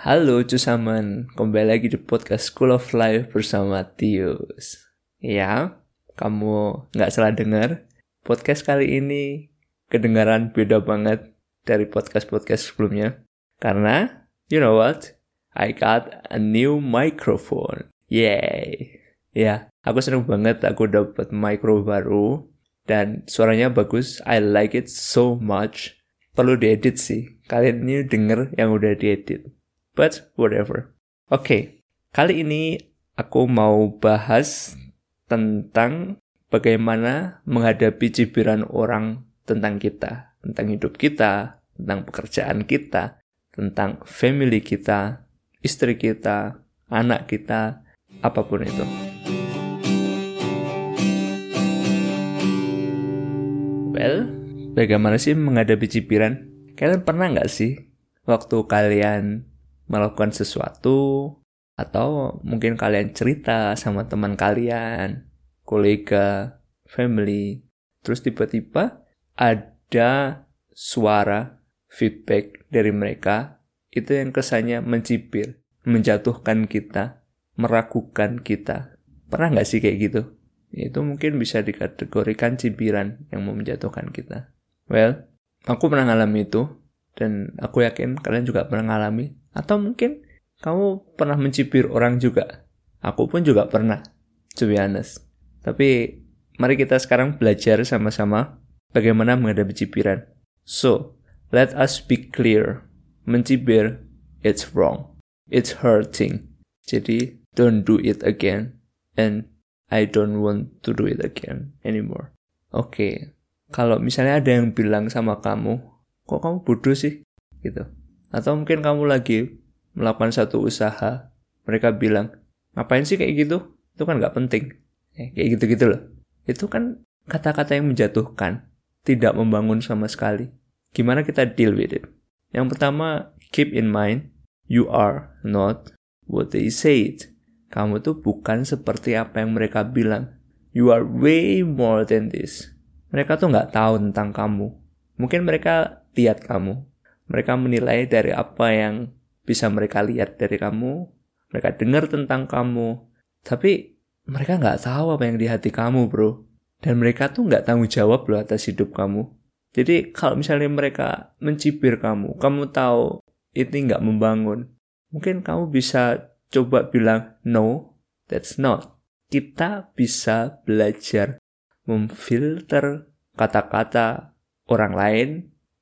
Halo Cusaman, kembali lagi di podcast School of Life bersama Tius. Ya, kamu nggak salah dengar. Podcast kali ini kedengaran beda banget dari podcast-podcast sebelumnya. Karena, you know what? I got a new microphone. Yay! Ya, aku seneng banget aku dapat micro baru dan suaranya bagus. I like it so much. Perlu diedit sih. Kalian ini denger yang udah diedit But whatever. Oke, okay, kali ini aku mau bahas tentang bagaimana menghadapi cibiran orang tentang kita, tentang hidup kita, tentang pekerjaan kita, tentang family kita, istri kita, anak kita, apa pun itu. Well, bagaimana sih menghadapi cibiran? Kalian pernah nggak sih waktu kalian melakukan sesuatu atau mungkin kalian cerita sama teman kalian, kolega, family, terus tiba-tiba ada suara feedback dari mereka itu yang kesannya mencibir, menjatuhkan kita, meragukan kita. Pernah nggak sih kayak gitu? Itu mungkin bisa dikategorikan cibiran yang mau menjatuhkan kita. Well, aku pernah ngalami itu, dan aku yakin kalian juga pernah ngalami atau mungkin kamu pernah mencibir orang juga. Aku pun juga pernah, to be honest. Tapi mari kita sekarang belajar sama-sama bagaimana menghadapi cibiran. So, let us be clear. Mencibir, it's wrong. It's hurting. Jadi, don't do it again. And I don't want to do it again anymore. Oke, okay. kalau misalnya ada yang bilang sama kamu, kok kamu bodoh sih? Gitu. Atau mungkin kamu lagi melakukan satu usaha, mereka bilang, ngapain sih kayak gitu? Itu kan nggak penting. Eh, kayak gitu-gitu loh. Itu kan kata-kata yang menjatuhkan, tidak membangun sama sekali. Gimana kita deal with it? Yang pertama, keep in mind, you are not what they said. Kamu tuh bukan seperti apa yang mereka bilang. You are way more than this. Mereka tuh nggak tahu tentang kamu. Mungkin mereka lihat kamu, mereka menilai dari apa yang bisa mereka lihat dari kamu, mereka dengar tentang kamu, tapi mereka nggak tahu apa yang di hati kamu, bro. Dan mereka tuh nggak tanggung jawab loh atas hidup kamu. Jadi kalau misalnya mereka mencibir kamu, kamu tahu ini nggak membangun, mungkin kamu bisa coba bilang, no, that's not. Kita bisa belajar memfilter kata-kata orang lain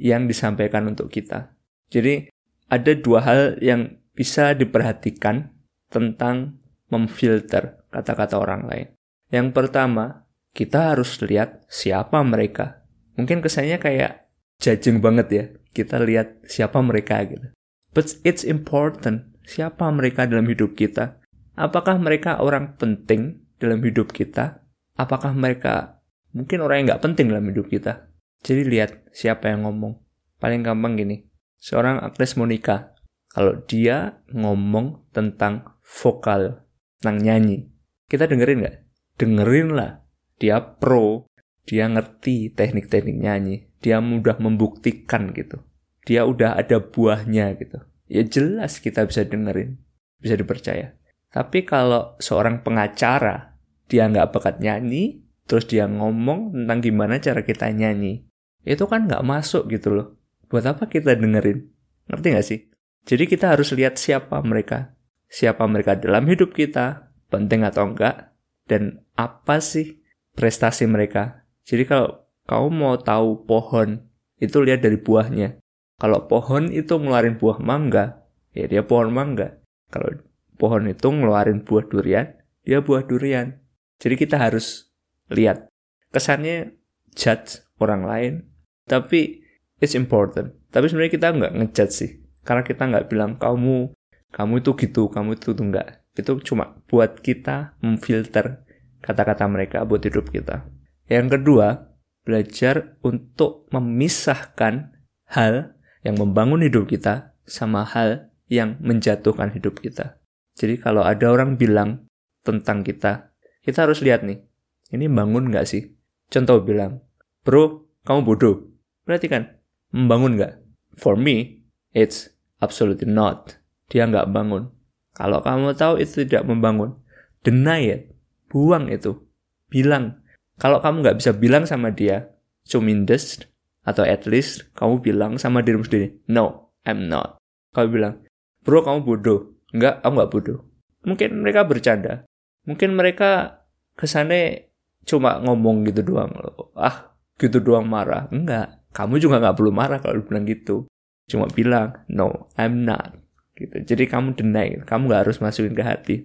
yang disampaikan untuk kita. Jadi ada dua hal yang bisa diperhatikan tentang memfilter kata-kata orang lain. Yang pertama, kita harus lihat siapa mereka. Mungkin kesannya kayak judging banget ya. Kita lihat siapa mereka gitu. But it's important siapa mereka dalam hidup kita. Apakah mereka orang penting dalam hidup kita? Apakah mereka mungkin orang yang nggak penting dalam hidup kita? Jadi lihat siapa yang ngomong. Paling gampang gini, seorang Agnes Monica, kalau dia ngomong tentang vokal, tentang nyanyi, kita dengerin nggak? Dengerin lah. Dia pro, dia ngerti teknik-teknik nyanyi, dia mudah membuktikan gitu. Dia udah ada buahnya gitu. Ya jelas kita bisa dengerin, bisa dipercaya. Tapi kalau seorang pengacara, dia nggak bakat nyanyi, terus dia ngomong tentang gimana cara kita nyanyi, itu kan nggak masuk gitu loh. Buat apa kita dengerin? Ngerti nggak sih? Jadi kita harus lihat siapa mereka. Siapa mereka dalam hidup kita, penting atau enggak, dan apa sih prestasi mereka. Jadi kalau kau mau tahu pohon, itu lihat dari buahnya. Kalau pohon itu ngeluarin buah mangga, ya dia pohon mangga. Kalau pohon itu ngeluarin buah durian, dia buah durian. Jadi kita harus lihat. Kesannya judge orang lain tapi it's important. Tapi sebenarnya kita nggak ngejudge sih. Karena kita nggak bilang kamu kamu itu gitu kamu itu tuh nggak. Itu cuma buat kita memfilter kata-kata mereka buat hidup kita. Yang kedua belajar untuk memisahkan hal yang membangun hidup kita sama hal yang menjatuhkan hidup kita. Jadi kalau ada orang bilang tentang kita kita harus lihat nih ini bangun nggak sih? Contoh bilang bro kamu bodoh Berarti kan, membangun nggak? For me, it's absolutely not. dia nggak bangun. Kalau kamu tahu itu tidak membangun, deny it, buang itu. Bilang, kalau kamu nggak bisa bilang sama dia, cumindes, atau at least kamu bilang sama dirimu sendiri, no, I'm not. Kamu bilang, bro kamu bodoh. Enggak, aku nggak bodoh. Mungkin mereka bercanda. Mungkin mereka kesane cuma ngomong gitu doang. Ah, gitu doang marah. Enggak, kamu juga nggak perlu marah kalau bilang gitu. Cuma bilang, no, I'm not. Gitu. Jadi kamu deny, kamu nggak harus masukin ke hati.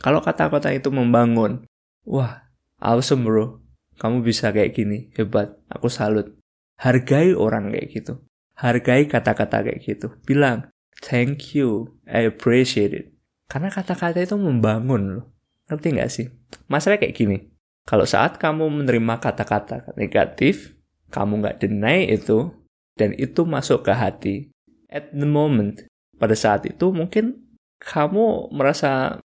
Kalau kata-kata itu membangun, wah, awesome bro. Kamu bisa kayak gini, hebat. Aku salut. Hargai orang kayak gitu. Hargai kata-kata kayak gitu. Bilang, thank you, I appreciate it. Karena kata-kata itu membangun loh. Ngerti nggak sih? Masalahnya kayak gini. Kalau saat kamu menerima kata-kata negatif, kamu nggak deny itu, dan itu masuk ke hati. At the moment, pada saat itu mungkin kamu merasa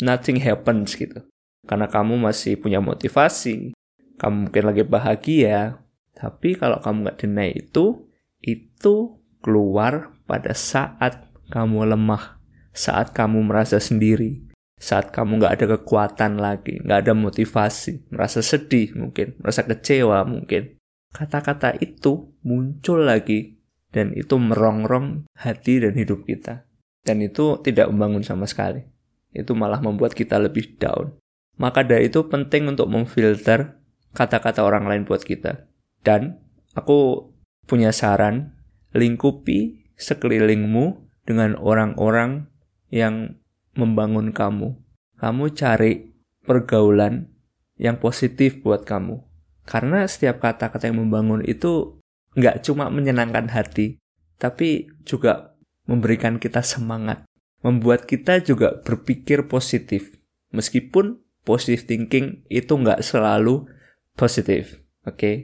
nothing happens gitu. Karena kamu masih punya motivasi, kamu mungkin lagi bahagia, tapi kalau kamu nggak deny itu, itu keluar pada saat kamu lemah, saat kamu merasa sendiri, saat kamu nggak ada kekuatan lagi, nggak ada motivasi, merasa sedih mungkin, merasa kecewa mungkin. Kata-kata itu muncul lagi dan itu merongrong hati dan hidup kita. Dan itu tidak membangun sama sekali. Itu malah membuat kita lebih down. Maka dari itu penting untuk memfilter kata-kata orang lain buat kita. Dan aku punya saran, lingkupi sekelilingmu dengan orang-orang yang membangun kamu. Kamu cari pergaulan yang positif buat kamu. Karena setiap kata-kata yang membangun itu nggak cuma menyenangkan hati, tapi juga memberikan kita semangat. Membuat kita juga berpikir positif. Meskipun positive thinking itu nggak selalu positif. Oke, okay?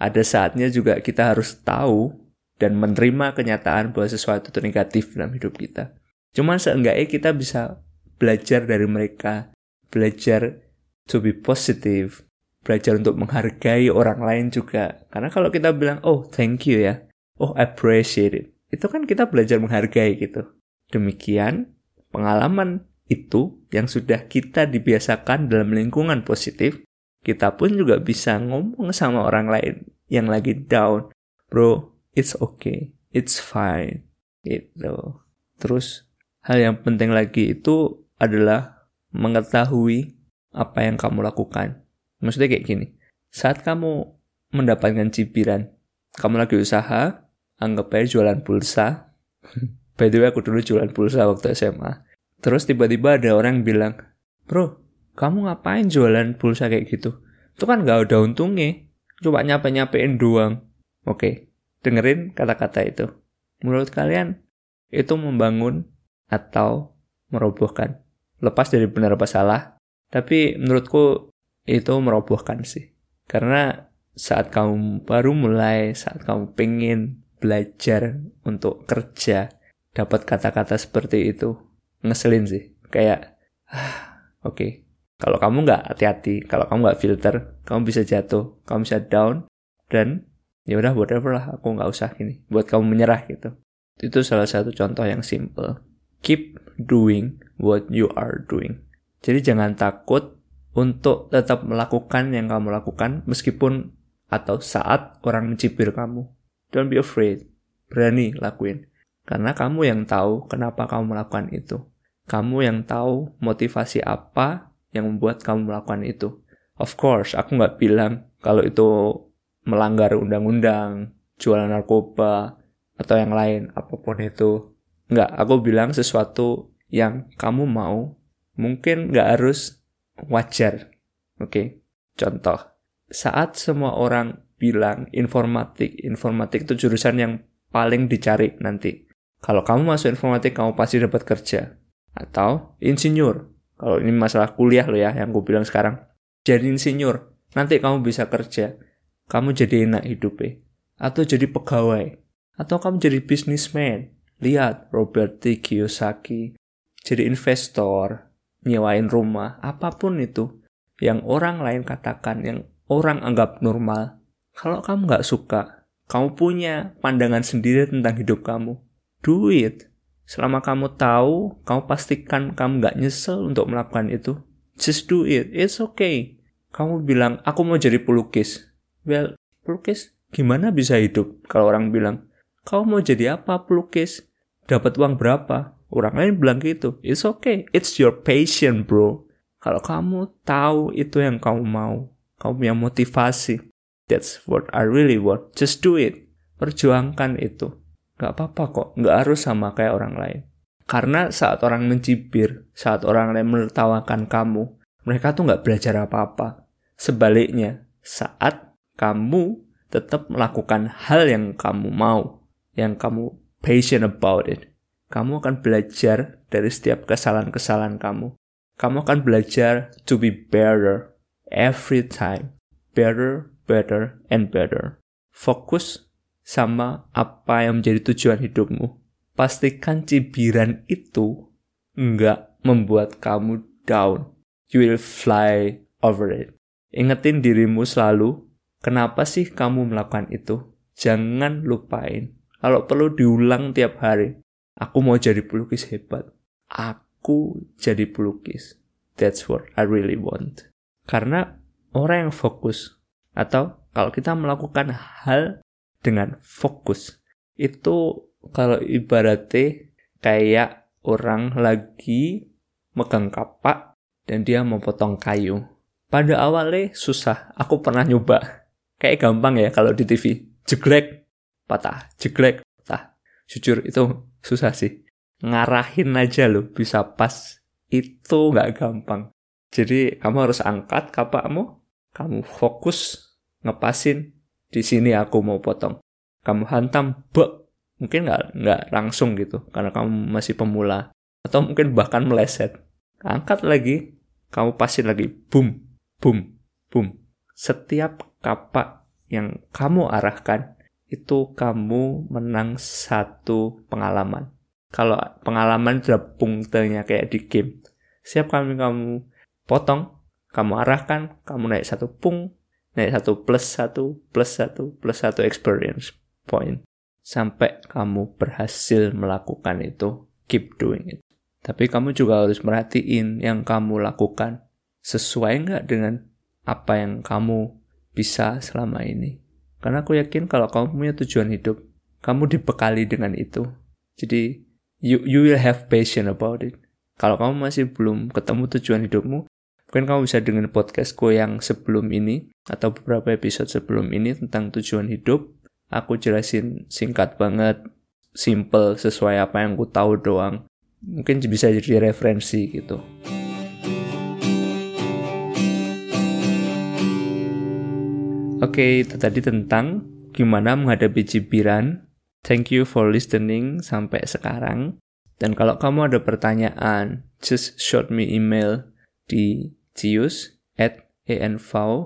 ada saatnya juga kita harus tahu dan menerima kenyataan bahwa sesuatu itu negatif dalam hidup kita. Cuma seenggaknya kita bisa belajar dari mereka, belajar to be positive, belajar untuk menghargai orang lain juga. Karena kalau kita bilang, oh thank you ya, oh appreciate it, itu kan kita belajar menghargai gitu. Demikian pengalaman itu yang sudah kita dibiasakan dalam lingkungan positif, kita pun juga bisa ngomong sama orang lain yang lagi down. Bro, it's okay, it's fine, gitu. Terus hal yang penting lagi itu adalah mengetahui apa yang kamu lakukan. Maksudnya kayak gini, saat kamu mendapatkan cibiran, kamu lagi usaha, anggap aja jualan pulsa. By the way, aku dulu jualan pulsa waktu SMA. Terus tiba-tiba ada orang bilang, Bro, kamu ngapain jualan pulsa kayak gitu? Itu kan gak ada untungnya. Coba nyape-nyapein doang. Oke, Dengerin kata-kata itu. Menurut kalian, itu membangun atau merobohkan? Lepas dari benar apa salah, tapi menurutku itu merobohkan sih. Karena saat kamu baru mulai, saat kamu pengen belajar untuk kerja, dapat kata-kata seperti itu, ngeselin sih. Kayak, ah, oke, okay. kalau kamu nggak hati-hati, kalau kamu nggak filter, kamu bisa jatuh, kamu bisa down, dan ya udah whatever lah aku nggak usah gini buat kamu menyerah gitu itu salah satu contoh yang simple keep doing what you are doing jadi jangan takut untuk tetap melakukan yang kamu lakukan meskipun atau saat orang mencibir kamu. Don't be afraid. Berani lakuin. Karena kamu yang tahu kenapa kamu melakukan itu. Kamu yang tahu motivasi apa yang membuat kamu melakukan itu. Of course aku nggak bilang kalau itu melanggar undang-undang, jualan narkoba, atau yang lain, apa pun itu. Enggak, aku bilang sesuatu yang kamu mau, mungkin nggak harus wajar. Oke, okay? contoh. Saat semua orang bilang informatik, informatik itu jurusan yang paling dicari nanti. Kalau kamu masuk informatik, kamu pasti dapat kerja. Atau insinyur. Kalau ini masalah kuliah lo ya, yang gue bilang sekarang. Jadi insinyur, nanti kamu bisa kerja kamu jadi enak hidupnya. Atau jadi pegawai. Atau kamu jadi bisnismen. Lihat Robert T. Kiyosaki. Jadi investor. Nyewain rumah. Apa pun itu. Yang orang lain katakan. Yang orang anggap normal. Kalau kamu nggak suka. Kamu punya pandangan sendiri tentang hidup kamu. Do it. Selama kamu tahu, kamu pastikan kamu nggak nyesel untuk melakukan itu. Just do it. It's okay. Kamu bilang, aku mau jadi pelukis. Well, pelukis gimana bisa hidup? Kalau orang bilang, kamu mau jadi apa pelukis? Dapat uang berapa? Orang lain bilang gitu. It's okay. It's your passion, bro. Kalau kamu tahu itu yang kamu mau, kamu punya motivasi. That's what I really want. Just do it. Perjuangkan itu. Gak apa-apa kok, gak harus sama kayak orang lain. Karena saat orang mencibir, saat orang lain menertawakan kamu, mereka tuh gak belajar apa-apa. Sebaliknya, saat kamu tetap melakukan hal yang kamu mau, yang kamu passion about it, kamu akan belajar dari setiap kesalahan-kesalahan kamu. Kamu akan belajar to be better every time. Better, better, and better. Fokus sama apa yang menjadi tujuan hidupmu. Pastikan cibiran itu nggak membuat kamu down. You will fly over it. Ingetin dirimu selalu, kenapa sih kamu melakukan itu? Jangan lupain. Kalau perlu diulang tiap hari. Aku mau jadi pelukis hebat. Aku jadi pelukis. That's what I really want. Karena orang yang fokus atau kalau kita melakukan hal dengan fokus. Itu kalau ibaratnya kayak orang lagi megang kapak dan dia mau potong kayu. Pada awalnya susah, aku pernah nyoba. Kayak gampang ya kalau di TV. Jeglek, patah, jeglek, patah. Jujur itu susah sih. Ngarahin aja loh bisa pas. Itu nggak gampang. Jadi kamu harus angkat kapakmu, kamu fokus, ngepasin, di sini aku mau potong. Kamu hantam, bek, mungkin nggak nggak langsung gitu, karena kamu masih pemula. Atau mungkin bahkan meleset. Angkat lagi, kamu pasin lagi, boom, boom, boom. Setiap kapak yang kamu arahkan, itu kamu menang satu pengalaman. Kalau pengalaman sudah punktenya kayak di game. Siap kami kamu potong, kamu arahkan, kamu naik satu pung, naik satu plus satu plus satu plus satu experience point sampai kamu berhasil melakukan itu keep doing it tapi kamu juga harus merhatiin yang kamu lakukan sesuai nggak dengan apa yang kamu bisa selama ini karena aku yakin kalau kamu punya tujuan hidup kamu dibekali dengan itu jadi you you will have passion about it kalau kamu masih belum ketemu tujuan hidupmu Mungkin kamu bisa dengan podcastku yang sebelum ini atau beberapa episode sebelum ini tentang tujuan hidup. Aku jelasin singkat banget, simple, sesuai apa yang ku tahu doang. Mungkin bisa jadi referensi gitu. Oke, itu tadi tentang gimana menghadapi cibiran. Thank you for listening sampai sekarang. Dan kalau kamu ada pertanyaan, just shoot me email di cius at anv-blog.com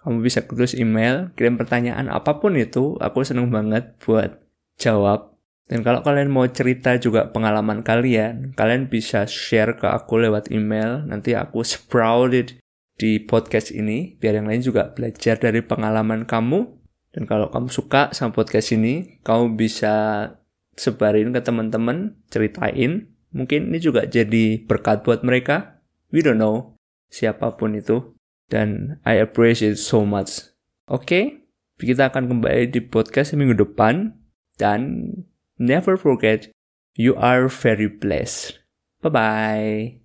kamu bisa tulis email, kirim pertanyaan apa pun itu, aku seneng banget buat jawab. Dan kalau kalian mau cerita juga pengalaman kalian, kalian bisa share ke aku lewat email, nanti aku sprout it di podcast ini, biar yang lain juga belajar dari pengalaman kamu. Dan kalau kamu suka sama podcast ini, kamu bisa sebarin ke teman-teman, ceritain, Mungkin ini juga jadi berkat buat mereka. We don't know siapa pun itu. Dan I appreciate so much. Oke, okay? kita akan kembali di podcast minggu depan. Dan never forget, you are very blessed. Bye-bye.